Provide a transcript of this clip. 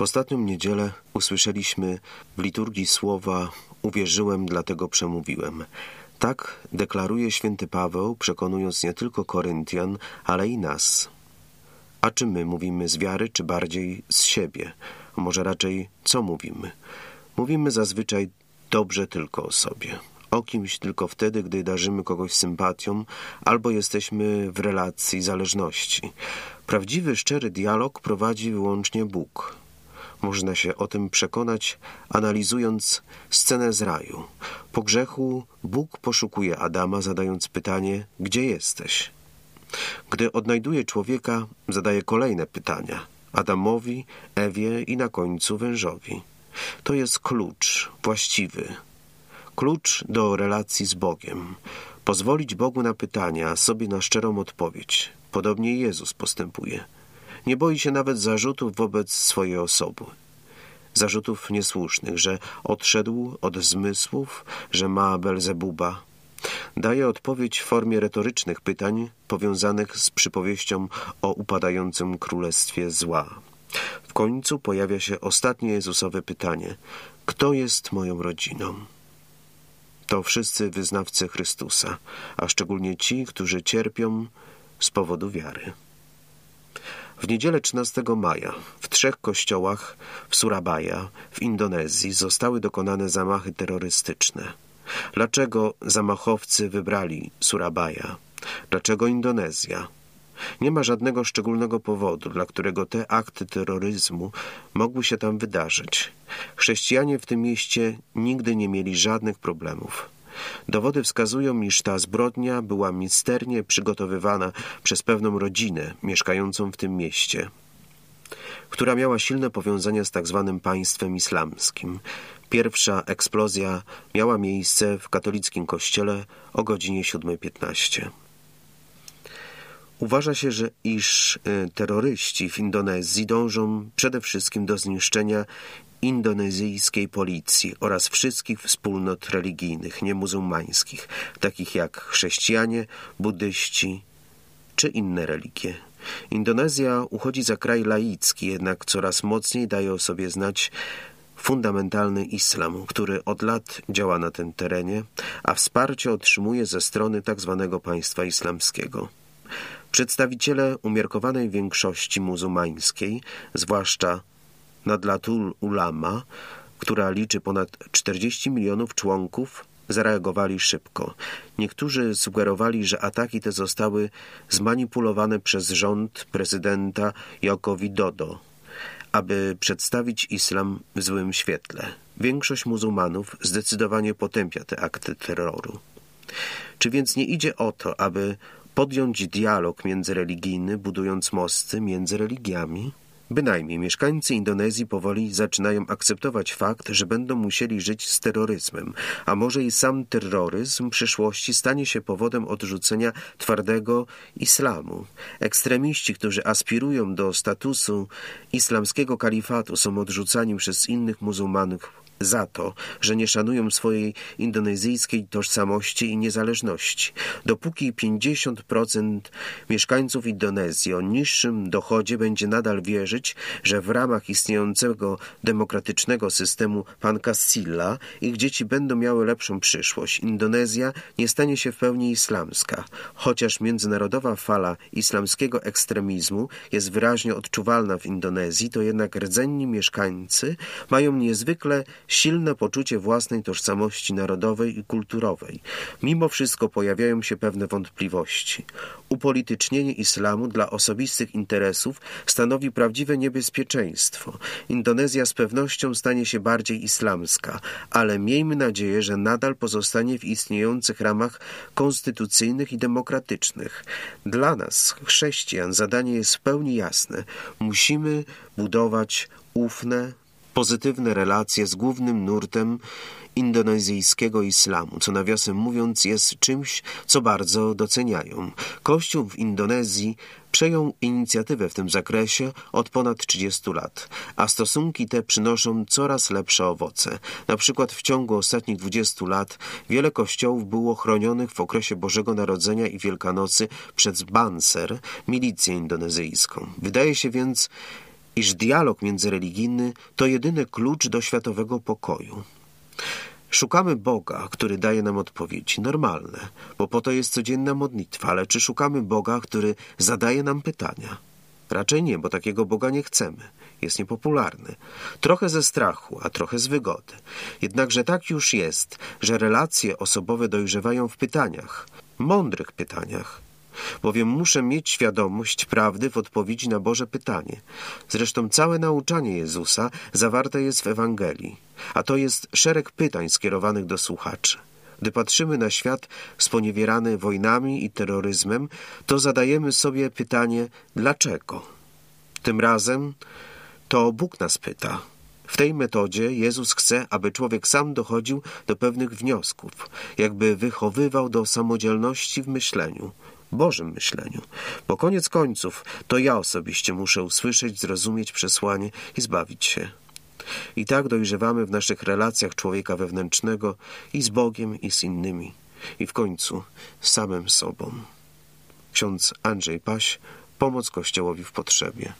W ostatnią niedzielę usłyszeliśmy w liturgii słowa Uwierzyłem, dlatego przemówiłem. Tak deklaruje święty Paweł, przekonując nie tylko Koryntian, ale i nas. A czy my mówimy z wiary, czy bardziej z siebie? Może raczej co mówimy? Mówimy zazwyczaj dobrze tylko o sobie. O kimś tylko wtedy, gdy darzymy kogoś sympatią albo jesteśmy w relacji zależności. Prawdziwy, szczery dialog prowadzi wyłącznie Bóg. Można się o tym przekonać, analizując scenę z raju. Po grzechu Bóg poszukuje Adama, zadając pytanie: Gdzie jesteś? Gdy odnajduje człowieka, zadaje kolejne pytania Adamowi, Ewie i na końcu wężowi. To jest klucz właściwy. Klucz do relacji z Bogiem. Pozwolić Bogu na pytania, sobie na szczerą odpowiedź. Podobnie Jezus postępuje. Nie boi się nawet zarzutów wobec swojej osoby. Zarzutów niesłusznych, że odszedł od zmysłów, że ma Belzebuba. Daje odpowiedź w formie retorycznych pytań powiązanych z przypowieścią o upadającym królestwie zła. W końcu pojawia się ostatnie Jezusowe pytanie: Kto jest moją rodziną? To wszyscy wyznawcy Chrystusa, a szczególnie ci, którzy cierpią z powodu wiary. W niedzielę 13 maja w trzech kościołach w Surabaya w Indonezji zostały dokonane zamachy terrorystyczne. Dlaczego zamachowcy wybrali Surabaya? Dlaczego Indonezja? Nie ma żadnego szczególnego powodu, dla którego te akty terroryzmu mogły się tam wydarzyć. Chrześcijanie w tym mieście nigdy nie mieli żadnych problemów. Dowody wskazują, iż ta zbrodnia była misternie przygotowywana przez pewną rodzinę mieszkającą w tym mieście, która miała silne powiązania z tzw. Tak państwem islamskim. Pierwsza eksplozja miała miejsce w katolickim kościele o godzinie 7.15. Uważa się, że iż y, terroryści w Indonezji dążą przede wszystkim do zniszczenia indonezyjskiej policji oraz wszystkich wspólnot religijnych niemuzułmańskich, takich jak chrześcijanie, buddyści czy inne religie. Indonezja uchodzi za kraj laicki, jednak coraz mocniej daje o sobie znać fundamentalny islam, który od lat działa na tym terenie, a wsparcie otrzymuje ze strony tzw. Tak państwa islamskiego. Przedstawiciele umiarkowanej większości muzułmańskiej, zwłaszcza Nadlatul Ulama, która liczy ponad 40 milionów członków, zareagowali szybko. Niektórzy sugerowali, że ataki te zostały zmanipulowane przez rząd prezydenta Joko Widodo, aby przedstawić islam w złym świetle. Większość muzułmanów zdecydowanie potępia te akty terroru. Czy więc nie idzie o to, aby podjąć dialog międzyreligijny, budując mosty między religiami? Bynajmniej mieszkańcy Indonezji powoli zaczynają akceptować fakt, że będą musieli żyć z terroryzmem, a może i sam terroryzm w przyszłości stanie się powodem odrzucenia twardego islamu. Ekstremiści, którzy aspirują do statusu islamskiego kalifatu, są odrzucani przez innych muzułmanów za to, że nie szanują swojej indonezyjskiej tożsamości i niezależności. Dopóki 50% mieszkańców Indonezji o niższym dochodzie będzie nadal wierzyć, że w ramach istniejącego demokratycznego systemu Pancasila ich dzieci będą miały lepszą przyszłość, Indonezja nie stanie się w pełni islamska. Chociaż międzynarodowa fala islamskiego ekstremizmu jest wyraźnie odczuwalna w Indonezji, to jednak rdzenni mieszkańcy mają niezwykle silne poczucie własnej tożsamości narodowej i kulturowej. Mimo wszystko pojawiają się pewne wątpliwości. Upolitycznienie islamu dla osobistych interesów stanowi prawdziwe niebezpieczeństwo. Indonezja z pewnością stanie się bardziej islamska, ale miejmy nadzieję, że nadal pozostanie w istniejących ramach konstytucyjnych i demokratycznych. Dla nas, chrześcijan, zadanie jest w pełni jasne. Musimy budować ufne, pozytywne relacje z głównym nurtem indonezyjskiego islamu, co nawiasem mówiąc jest czymś, co bardzo doceniają. Kościół w Indonezji przejął inicjatywę w tym zakresie od ponad 30 lat, a stosunki te przynoszą coraz lepsze owoce. Na przykład w ciągu ostatnich 20 lat wiele kościołów było chronionych w okresie Bożego Narodzenia i Wielkanocy przez Banser, milicję indonezyjską. Wydaje się więc, iż dialog międzyreligijny to jedyny klucz do światowego pokoju. Szukamy Boga, który daje nam odpowiedzi normalne, bo po to jest codzienna modlitwa, ale czy szukamy Boga, który zadaje nam pytania? Raczej nie, bo takiego Boga nie chcemy. Jest niepopularny. Trochę ze strachu, a trochę z wygody. Jednakże tak już jest, że relacje osobowe dojrzewają w pytaniach, mądrych pytaniach, bowiem muszę mieć świadomość prawdy w odpowiedzi na Boże pytanie. Zresztą całe nauczanie Jezusa zawarte jest w Ewangelii, a to jest szereg pytań skierowanych do słuchaczy. Gdy patrzymy na świat sponiewierany wojnami i terroryzmem, to zadajemy sobie pytanie dlaczego? Tym razem to Bóg nas pyta. W tej metodzie Jezus chce, aby człowiek sam dochodził do pewnych wniosków, jakby wychowywał do samodzielności w myśleniu, Bożym myśleniu. Bo koniec końców to ja osobiście muszę usłyszeć, zrozumieć przesłanie i zbawić się. I tak dojrzewamy w naszych relacjach człowieka wewnętrznego i z Bogiem, i z innymi, i w końcu z samym sobą. Ksiądz Andrzej Paś, Pomoc Kościołowi w potrzebie.